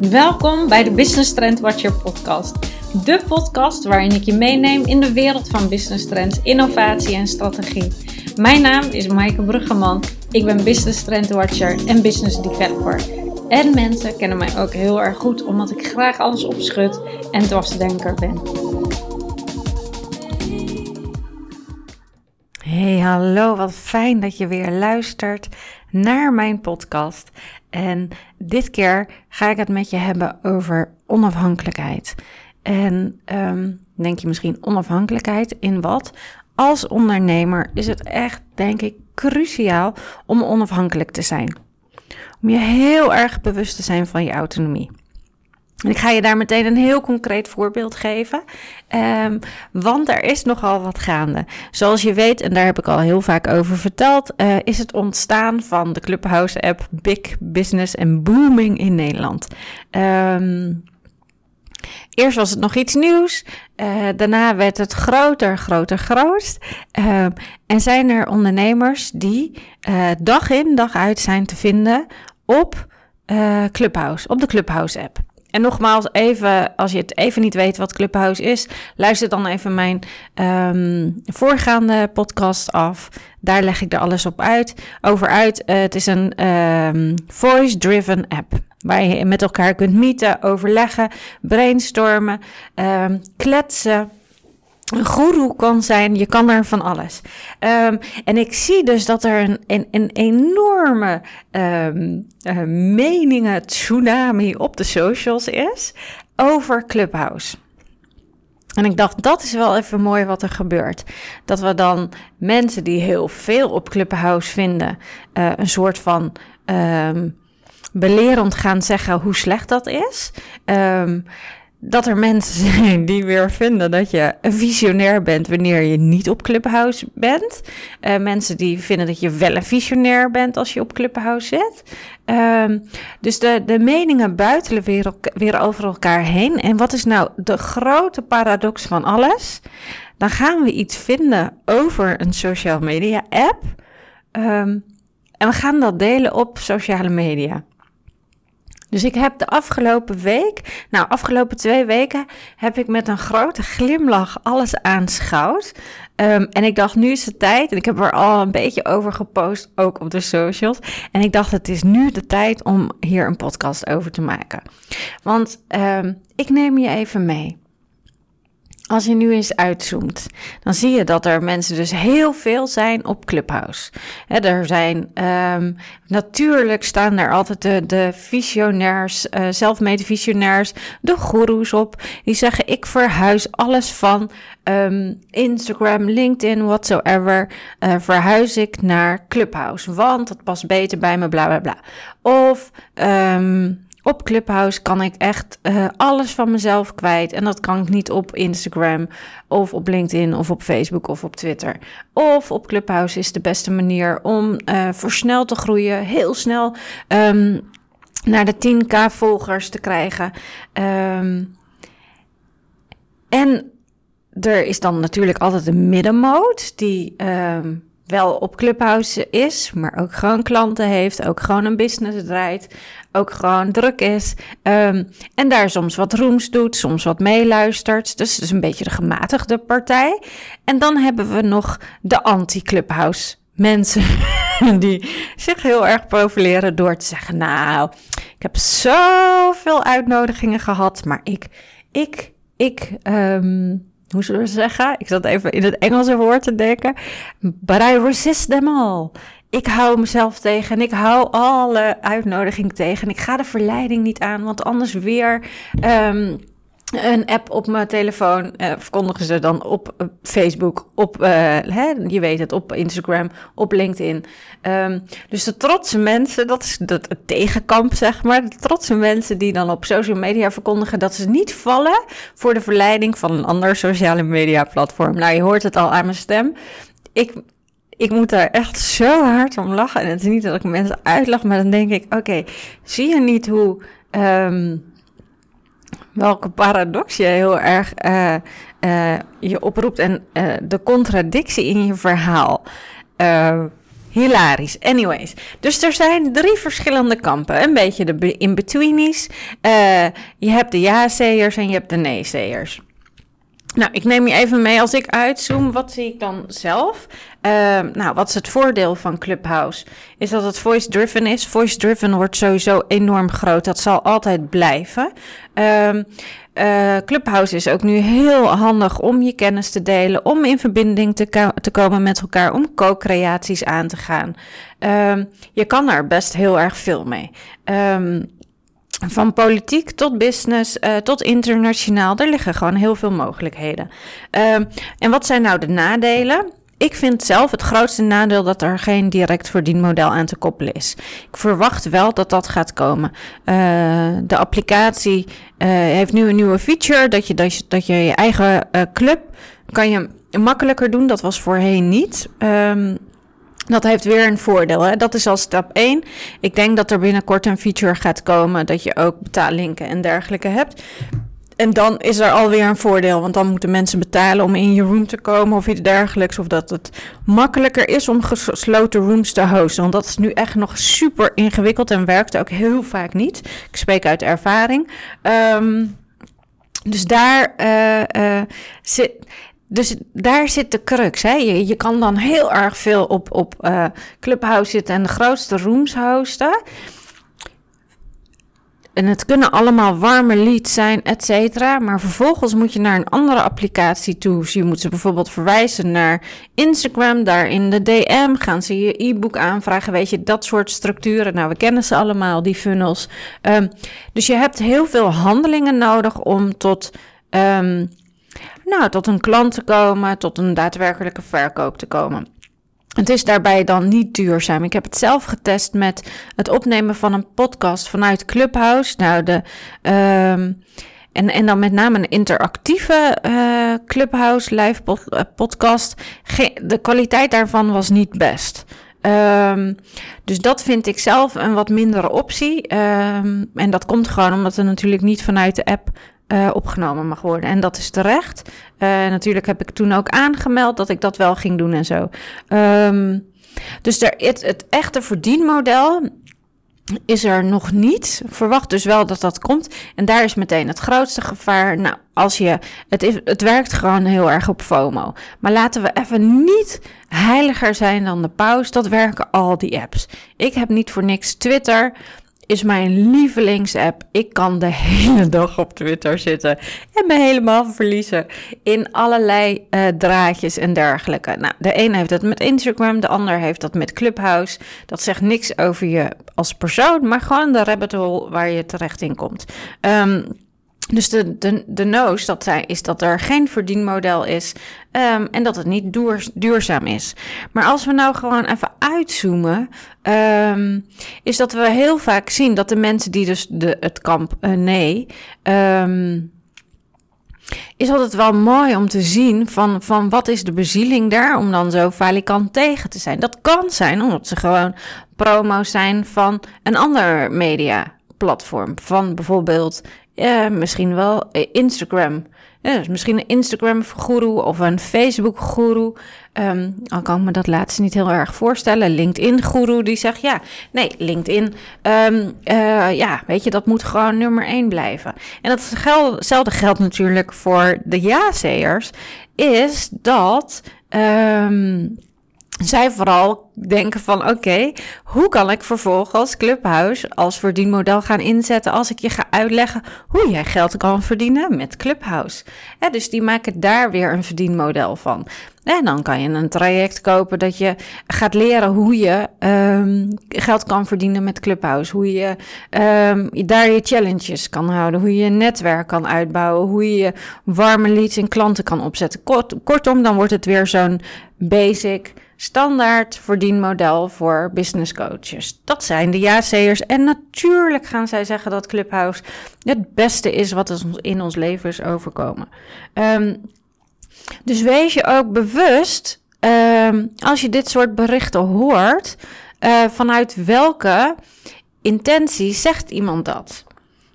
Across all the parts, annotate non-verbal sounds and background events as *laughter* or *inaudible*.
Welkom bij de Business Trend Watcher podcast. De podcast waarin ik je meeneem in de wereld van business trends, innovatie en strategie. Mijn naam is Maaike Bruggeman. Ik ben Business Trend Watcher en Business Developer. En mensen kennen mij ook heel erg goed omdat ik graag alles opschud en dwarsdenker ben. Hey, hallo, wat fijn dat je weer luistert naar mijn podcast. En dit keer ga ik het met je hebben over onafhankelijkheid. En um, denk je misschien onafhankelijkheid in wat? Als ondernemer is het echt, denk ik, cruciaal om onafhankelijk te zijn. Om je heel erg bewust te zijn van je autonomie. Ik ga je daar meteen een heel concreet voorbeeld geven. Um, want er is nogal wat gaande. Zoals je weet, en daar heb ik al heel vaak over verteld, uh, is het ontstaan van de Clubhouse app Big Business en Booming in Nederland. Um, Eerst was het nog iets nieuws. Uh, daarna werd het groter, groter, grootst. Uh, en zijn er ondernemers die uh, dag in, dag uit zijn te vinden op Clubhouse, op de Clubhouse app. En nogmaals, even, als je het even niet weet wat Clubhouse is, luister dan even mijn um, voorgaande podcast af. Daar leg ik er alles op uit, over uit. Uh, het is een um, voice-driven app. Waar je met elkaar kunt meeten, overleggen, brainstormen, um, kletsen een guru kan zijn, je kan er van alles. Um, en ik zie dus dat er een, een, een enorme um, meningen tsunami op de socials is over Clubhouse. En ik dacht, dat is wel even mooi wat er gebeurt. Dat we dan mensen die heel veel op Clubhouse vinden, uh, een soort van um, belerend gaan zeggen hoe slecht dat is. Um, dat er mensen zijn die weer vinden dat je een visionair bent wanneer je niet op Clubhouse bent. Uh, mensen die vinden dat je wel een visionair bent als je op Clubhouse zit. Uh, dus de, de meningen buitelen weer, weer over elkaar heen. En wat is nou de grote paradox van alles? Dan gaan we iets vinden over een social media app. Um, en we gaan dat delen op sociale media. Dus ik heb de afgelopen week, nou afgelopen twee weken, heb ik met een grote glimlach alles aanschouwd. Um, en ik dacht, nu is het tijd. En ik heb er al een beetje over gepost, ook op de socials. En ik dacht, het is nu de tijd om hier een podcast over te maken. Want um, ik neem je even mee. Als je nu eens uitzoomt, dan zie je dat er mensen dus heel veel zijn op Clubhouse. Er zijn um, natuurlijk staan er altijd de, de visionairs, uh, zelfmade visionairs, de goeroes op. Die zeggen: Ik verhuis alles van um, Instagram, LinkedIn, whatsoever. Uh, verhuis ik naar Clubhouse, want dat past beter bij me, bla bla bla. Of. Um, op Clubhouse kan ik echt uh, alles van mezelf kwijt. En dat kan ik niet op Instagram of op LinkedIn of op Facebook of op Twitter. Of op Clubhouse is de beste manier om uh, versneld te groeien. Heel snel um, naar de 10k volgers te krijgen. Um, en er is dan natuurlijk altijd de middenmode die... Um, wel op Clubhouse is, maar ook gewoon klanten heeft, ook gewoon een business draait, ook gewoon druk is. Um, en daar soms wat rooms doet, soms wat meeluistert. Dus het is een beetje de gematigde partij. En dan hebben we nog de anti-Clubhouse mensen *laughs* die zich heel erg profileren door te zeggen: Nou, ik heb zoveel uitnodigingen gehad, maar ik, ik, ik. Um, hoe zullen we zeggen? Ik zat even in het Engelse woord te denken. But I resist them all. Ik hou mezelf tegen en ik hou alle uitnodiging tegen. Ik ga de verleiding niet aan, want anders weer um, een app op mijn telefoon uh, verkondigen ze dan op uh, Facebook, op, uh, hè, je weet het, op Instagram, op LinkedIn. Um, dus de trotse mensen, dat is het, het tegenkamp, zeg maar. De trotse mensen die dan op social media verkondigen dat ze niet vallen voor de verleiding van een ander sociale media platform. Nou, je hoort het al aan mijn stem. Ik, ik moet daar echt zo hard om lachen. En het is niet dat ik mensen uitlach, maar dan denk ik, oké, zie je niet hoe... Um, welke paradox je heel erg uh, uh, je oproept en uh, de contradictie in je verhaal. hilarisch. Anyways, dus er zijn drie verschillende kampen. Een beetje de in-betweenies. Je hebt de ja-zeers en je hebt de nee-zeers. Nou, ik neem je even mee als ik uitzoom. Wat zie ik dan zelf? Uh, nou, wat is het voordeel van Clubhouse? Is dat het voice-driven is. Voice-driven wordt sowieso enorm groot. Dat zal altijd blijven. Uh, uh, Clubhouse is ook nu heel handig om je kennis te delen, om in verbinding te, te komen met elkaar, om co-creaties aan te gaan. Uh, je kan er best heel erg veel mee. Van politiek tot business, uh, tot internationaal, er liggen gewoon heel veel mogelijkheden. Uh, en wat zijn nou de nadelen? Ik vind zelf het grootste nadeel dat er geen direct verdienmodel aan te koppelen is. Ik verwacht wel dat dat gaat komen. Uh, de applicatie uh, heeft nu een nieuwe feature dat je dat je, dat je, je eigen club kan je makkelijker doen. Dat was voorheen niet. Um, dat heeft weer een voordeel. Hè? Dat is al stap 1. Ik denk dat er binnenkort een feature gaat komen dat je ook betaallinken en dergelijke hebt. En dan is er alweer een voordeel, want dan moeten mensen betalen om in je room te komen of iets dergelijks. Of dat het makkelijker is om gesloten rooms te hosten. Want dat is nu echt nog super ingewikkeld en werkt ook heel vaak niet. Ik spreek uit ervaring. Um, dus daar uh, uh, zit. Dus daar zit de crux. Hè? Je, kan dan heel erg veel op, op uh, Clubhouse zitten en de grootste rooms hosten. En het kunnen allemaal warme leads zijn, et cetera. Maar vervolgens moet je naar een andere applicatie toe. Dus je moet ze bijvoorbeeld verwijzen naar Instagram. Daar in de DM gaan ze je e-book aanvragen. Weet je, dat soort structuren. Nou, we kennen ze allemaal, die funnels. Um, dus je hebt heel veel handelingen nodig om tot... Um, nou, tot een klant te komen, tot een daadwerkelijke verkoop te komen. Het is daarbij dan niet duurzaam. Ik heb het zelf getest met het opnemen van een podcast vanuit Clubhouse. Nou, de, um, en, en dan met name een interactieve uh, Clubhouse live uh, podcast. De kwaliteit daarvan was niet best. Um, dus dat vind ik zelf een wat mindere optie. Um, en dat komt gewoon omdat er natuurlijk niet vanuit de app uh, opgenomen mag worden. En dat is terecht. Uh, natuurlijk heb ik toen ook aangemeld dat ik dat wel ging doen en zo. Um, dus er, het, het echte verdienmodel is er nog niet. Verwacht dus wel dat dat komt. En daar is meteen het grootste gevaar. Nou, als je. Het, is, het werkt gewoon heel erg op FOMO. Maar laten we even niet heiliger zijn dan de paus. Dat werken al die apps. Ik heb niet voor niks Twitter is mijn lievelingsapp. Ik kan de hele *laughs* dag op Twitter zitten en me helemaal verliezen in allerlei uh, draadjes en dergelijke. Nou, de een heeft dat met Instagram, de ander heeft dat met Clubhouse. Dat zegt niks over je als persoon, maar gewoon de rabbit hole waar je terecht in komt. Um, dus de, de, de noos dat zij, is dat er geen verdienmodel is um, en dat het niet duur, duurzaam is. Maar als we nou gewoon even uitzoomen, um, is dat we heel vaak zien dat de mensen die dus de, het kamp uh, nee, um, is altijd wel mooi om te zien van, van wat is de bezieling daar om dan zo valikant tegen te zijn. Dat kan zijn omdat ze gewoon promo zijn van een ander media platform. Van bijvoorbeeld misschien wel eh, Instagram. Ja, dus misschien een Instagram-goeroe of een Facebook-goeroe. Um, al kan ik me dat laatste niet heel erg voorstellen. LinkedIn-goeroe die zegt, ja, nee, LinkedIn, um, uh, ja, weet je, dat moet gewoon nummer één blijven. En datzelfde geldt natuurlijk voor de ja-zeers, is dat... Um, zij vooral denken van oké, okay, hoe kan ik vervolgens Clubhouse als verdienmodel gaan inzetten als ik je ga uitleggen hoe jij geld kan verdienen met Clubhouse. Dus die maken daar weer een verdienmodel van. En dan kan je een traject kopen dat je gaat leren hoe je um, geld kan verdienen met Clubhouse. Hoe je um, daar je challenges kan houden. Hoe je je netwerk kan uitbouwen. Hoe je warme leads en klanten kan opzetten. Kort, kortom, dan wordt het weer zo'n basic standaard verdienmodel voor business coaches. Dat zijn de ja-zeers. En natuurlijk gaan zij zeggen dat Clubhouse het beste is wat in ons leven is overkomen. Um, dus wees je ook bewust, um, als je dit soort berichten hoort, uh, vanuit welke intentie zegt iemand dat?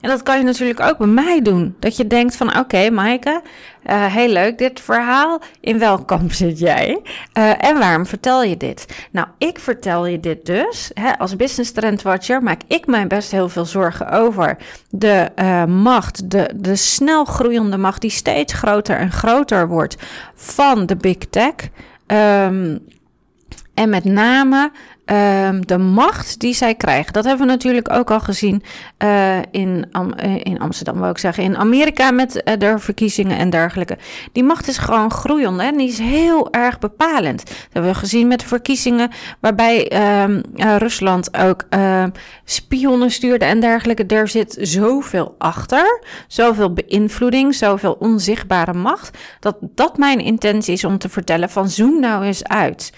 En dat kan je natuurlijk ook bij mij doen. Dat je denkt van oké, okay, Maaike, uh, heel leuk dit verhaal. In welk kamp zit jij? Uh, en waarom vertel je dit? Nou, ik vertel je dit dus. Hè, als business trend watcher maak ik mij best heel veel zorgen over de uh, macht, de, de snel groeiende macht die steeds groter en groter wordt van de big tech. Um, en met name um, de macht die zij krijgen. Dat hebben we natuurlijk ook al gezien uh, in, um, in Amsterdam, wil ik zeggen. In Amerika met uh, de verkiezingen en dergelijke. Die macht is gewoon groeiende en die is heel erg bepalend. Dat hebben we gezien met de verkiezingen, waarbij uh, Rusland ook spionnen stuurde en dergelijke. Er zit zoveel achter, zoveel beïnvloeding, zoveel onzichtbare macht. Dat dat mijn intentie is om te vertellen van zoom nou eens uit.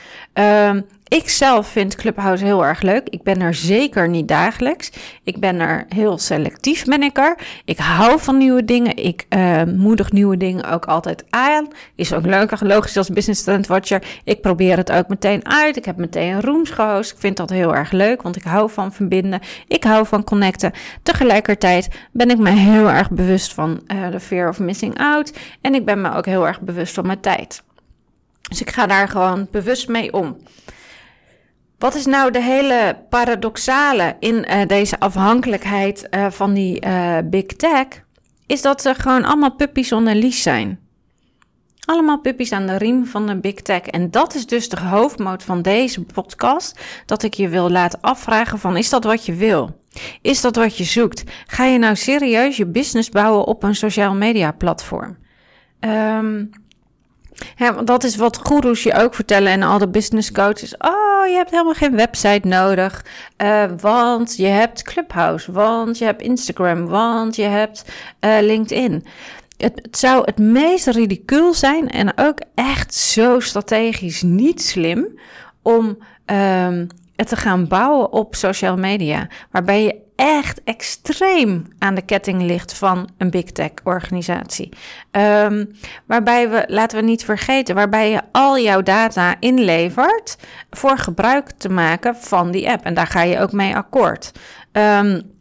Ik zelf vind Clubhouse heel erg leuk. Ik ben er zeker niet dagelijks. Ik ben er heel selectief, ben ik er. Ik hou van nieuwe dingen. Ik uh, moedig nieuwe dingen ook altijd aan. Is ook leuk, logisch als business trend watcher. Ik probeer het ook meteen uit. Ik heb meteen rooms gehost. Ik vind dat heel erg leuk, want ik hou van verbinden. Ik hou van connecten. Tegelijkertijd ben ik me heel erg bewust van uh, de fear of missing out. En ik ben me ook heel erg bewust van mijn tijd. Dus ik ga daar gewoon bewust mee om. Wat is nou de hele paradoxale in uh, deze afhankelijkheid uh, van die uh, big tech? Is dat ze gewoon allemaal puppies onder lies zijn. Allemaal puppies aan de riem van de big tech. En dat is dus de hoofdmoot van deze podcast. Dat ik je wil laten afvragen van, is dat wat je wil? Is dat wat je zoekt? Ga je nou serieus je business bouwen op een social media platform? Um, dat is wat goeroes je ook vertellen en al de business coaches. Oh, je hebt helemaal geen website nodig, uh, want je hebt Clubhouse, want je hebt Instagram, want je hebt uh, LinkedIn. Het, het, zou het meest ridicuul zijn en ook echt zo strategisch niet slim om um, te gaan bouwen op social media, waarbij je echt extreem aan de ketting ligt van een big tech organisatie. Um, waarbij we, laten we niet vergeten, waarbij je al jouw data inlevert voor gebruik te maken van die app. En daar ga je ook mee akkoord. Um,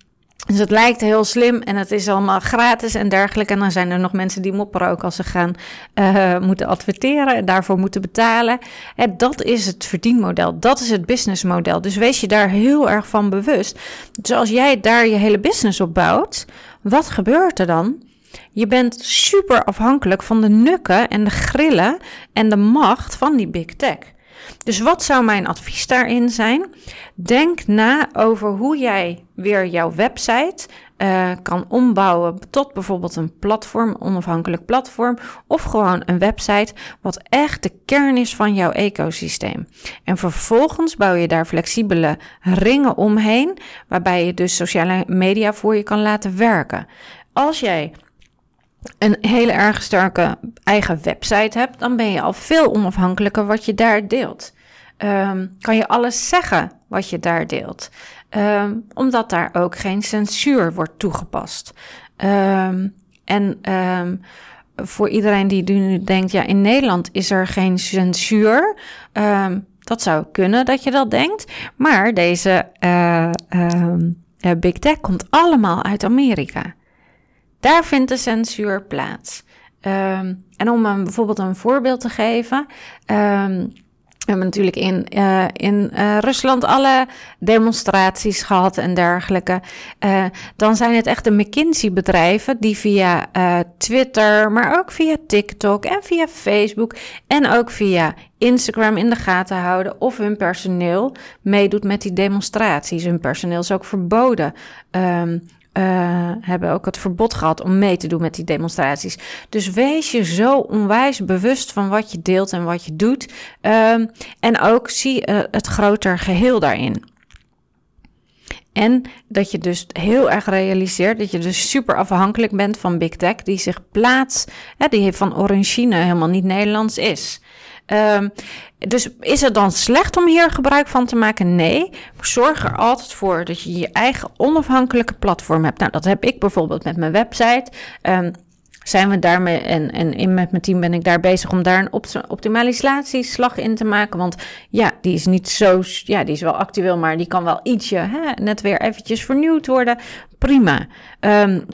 dus het lijkt heel slim en het is allemaal gratis en dergelijke. En dan zijn er nog mensen die mopperen ook als ze gaan uh, moeten adverteren en daarvoor moeten betalen. En dat is het verdienmodel, dat is het businessmodel. Dus wees je daar heel erg van bewust. Dus als jij daar je hele business op bouwt, wat gebeurt er dan? Je bent super afhankelijk van de nukken en de grillen en de macht van die big tech. Dus wat zou mijn advies daarin zijn? Denk na over hoe jij weer jouw website uh, kan ombouwen tot bijvoorbeeld een platform, onafhankelijk platform, of gewoon een website wat echt de kern is van jouw ecosysteem. En vervolgens bouw je daar flexibele ringen omheen, waarbij je dus sociale media voor je kan laten werken. Als jij een hele erg sterke eigen website hebt, dan ben je al veel onafhankelijker wat je daar deelt. Um, kan je alles zeggen wat je daar deelt, um, omdat daar ook geen censuur wordt toegepast. Um, en voor iedereen die nu denkt, ja, in Nederland is er geen censuur. dat zou kunnen dat je dat denkt, maar deze uh, Big Tech komt allemaal uit Amerika. Daar vindt de censuur plaats. Um, en om een, bijvoorbeeld een voorbeeld te geven. Um, we hebben natuurlijk in, uh, in uh, Rusland alle demonstraties gehad en dergelijke. Uh, dan zijn het echt de McKinsey-bedrijven die via Twitter, maar ook via TikTok en via Facebook en ook via Instagram in de gaten houden of hun personeel meedoet met die demonstraties. Hun personeel is ook verboden. Um, uh, hebben ook het verbod gehad om mee te doen met die demonstraties. Dus wees je zo onwijs bewust van wat je deelt en wat je doet. Uh, en ook zie uh, het groter geheel daarin. En dat je dus heel erg realiseert dat je dus super afhankelijk bent van Big Tech, die zich plaatst, hè, die van origine helemaal niet Nederlands is. Um, dus is het dan slecht om hier gebruik van te maken? Nee. Zorg er altijd voor dat je je eigen onafhankelijke platform hebt. Nou, dat heb ik bijvoorbeeld met mijn website. Um, zijn we daarmee, en, en in, met mijn team ben ik daar bezig om daar een optimalisatieslag in te maken. Want ja, die is niet zo, ja, die is wel actueel, maar die kan wel ietsje hè, net weer eventjes vernieuwd worden. Prima. Um,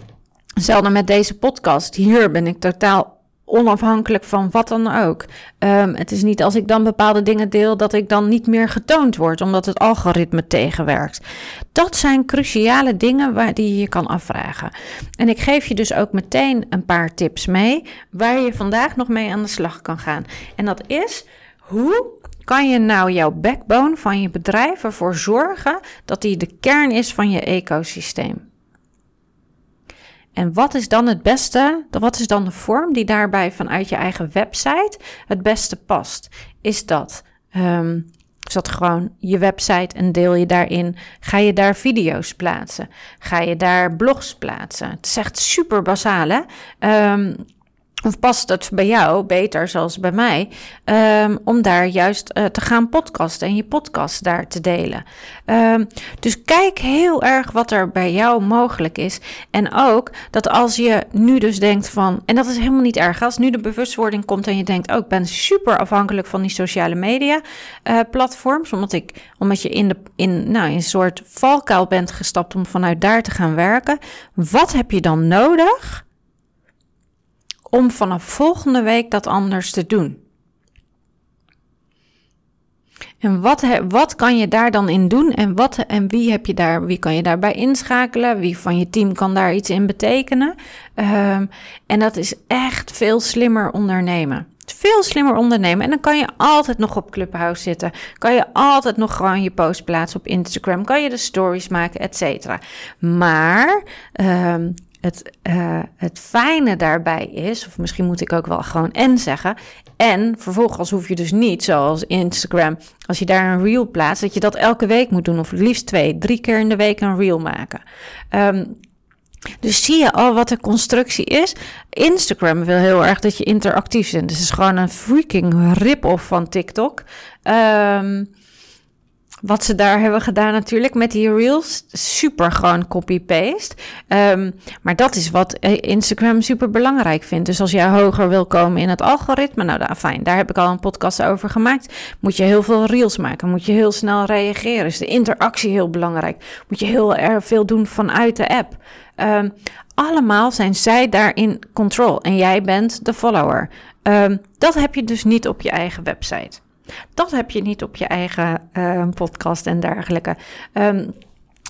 Hetzelfde met deze podcast. Hier ben ik totaal onafhankelijk van wat dan ook. Um, het is niet als ik dan bepaalde dingen deel dat ik dan niet meer getoond word, omdat het algoritme tegenwerkt. Dat zijn cruciale dingen waar die je kan afvragen. En ik geef je dus ook meteen een paar tips mee waar je vandaag nog mee aan de slag kan gaan. En dat is hoe kan je nou jouw backbone van je bedrijf ervoor zorgen dat die de kern is van je ecosysteem? En wat is dan het beste? Wat is dan de vorm die daarbij vanuit je eigen website het beste past? Is dat, um, is dat gewoon je website en deel je daarin? Ga je daar video's plaatsen? Ga je daar blogs plaatsen? Het is echt super basaal, hè? Um, of past het bij jou beter, zoals bij mij, um, om daar juist uh, te gaan podcasten en je podcast daar te delen? Um, dus kijk heel erg wat er bij jou mogelijk is. En ook dat als je nu dus denkt van, en dat is helemaal niet erg, als nu de bewustwording komt en je denkt, oh, ik ben super afhankelijk van die sociale media uh, platforms, omdat, ik, omdat je in, de, in, nou, in een soort valkuil bent gestapt om vanuit daar te gaan werken. Wat heb je dan nodig? Om vanaf volgende week dat anders te doen. En wat, wat kan je daar dan in doen? En, wat, en wie, heb je daar, wie kan je daarbij inschakelen? Wie van je team kan daar iets in betekenen? Um, en dat is echt veel slimmer ondernemen. Veel slimmer ondernemen. En dan kan je altijd nog op Clubhouse zitten. Kan je altijd nog gewoon je post plaatsen op Instagram. Kan je de stories maken, et cetera. Maar um, het, uh, het fijne daarbij is, of misschien moet ik ook wel gewoon en zeggen. En vervolgens hoef je dus niet, zoals Instagram, als je daar een reel plaatst, dat je dat elke week moet doen. Of liefst twee, drie keer in de week een reel maken. Um, dus zie je al wat de constructie is. Instagram wil heel erg dat je interactief bent. Dus het is gewoon een freaking rip-off van TikTok. Um, wat ze daar hebben gedaan natuurlijk met die reels. Super gewoon copy-paste. Um, maar dat is wat Instagram super belangrijk vindt. Dus als jij hoger wil komen in het algoritme, nou daar, fijn, daar heb ik al een podcast over gemaakt. Moet je heel veel reels maken. Moet je heel snel reageren. Is de interactie heel belangrijk. Moet je heel erg veel doen vanuit de app. Um, allemaal zijn zij daarin control. En jij bent de follower. Um, dat heb je dus niet op je eigen website. Dat heb je niet op je eigen uh, podcast en dergelijke. Um,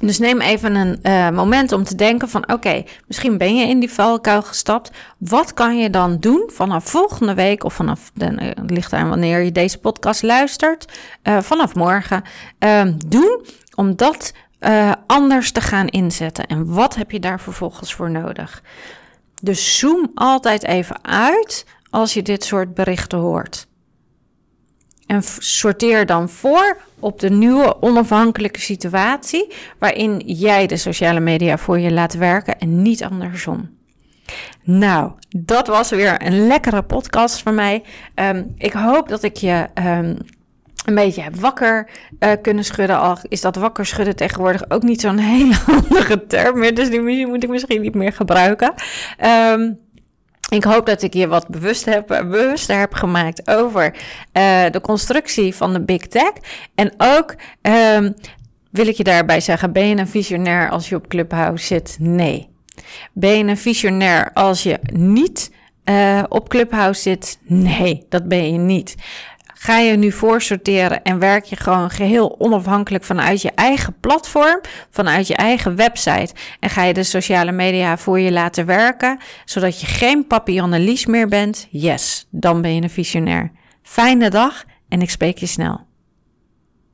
dus neem even een uh, moment om te denken van oké, misschien ben je in die valkuil gestapt. Wat kan je dan doen vanaf volgende week of vanaf, de, uh, ligt aan wanneer je deze podcast luistert, uh, vanaf morgen, ehm, doen om dat anders te gaan inzetten. En wat heb je daar vervolgens voor nodig? Dus zoom altijd even uit als je dit soort berichten hoort. En sorteer dan voor op de nieuwe onafhankelijke situatie waarin jij de sociale media voor je laat werken en niet andersom. Nou, dat was weer een lekkere podcast van mij. Um, ik hoop dat ik je um, een beetje heb wakker uh, kunnen schudden. Al is dat wakker schudden tegenwoordig ook niet zo'n *laughs* hele handige term meer. Dus die moet ik misschien niet meer gebruiken. Um, ik hoop dat ik je wat bewust heb, bewuster heb gemaakt over uh, de constructie van de Big Tech. En ook um, wil ik je daarbij zeggen: ben je een visionair als je op Clubhouse zit? Nee. Ben je een visionair als je niet uh, op Clubhouse zit? Nee, dat ben je niet. Ga je nu voorsorteren en werk je gewoon geheel onafhankelijk vanuit je eigen platform, vanuit je eigen website. En ga je de sociale media voor je laten werken, zodat je geen papillonnelies meer bent? Yes, dan ben je een visionair. Fijne dag en ik spreek je snel.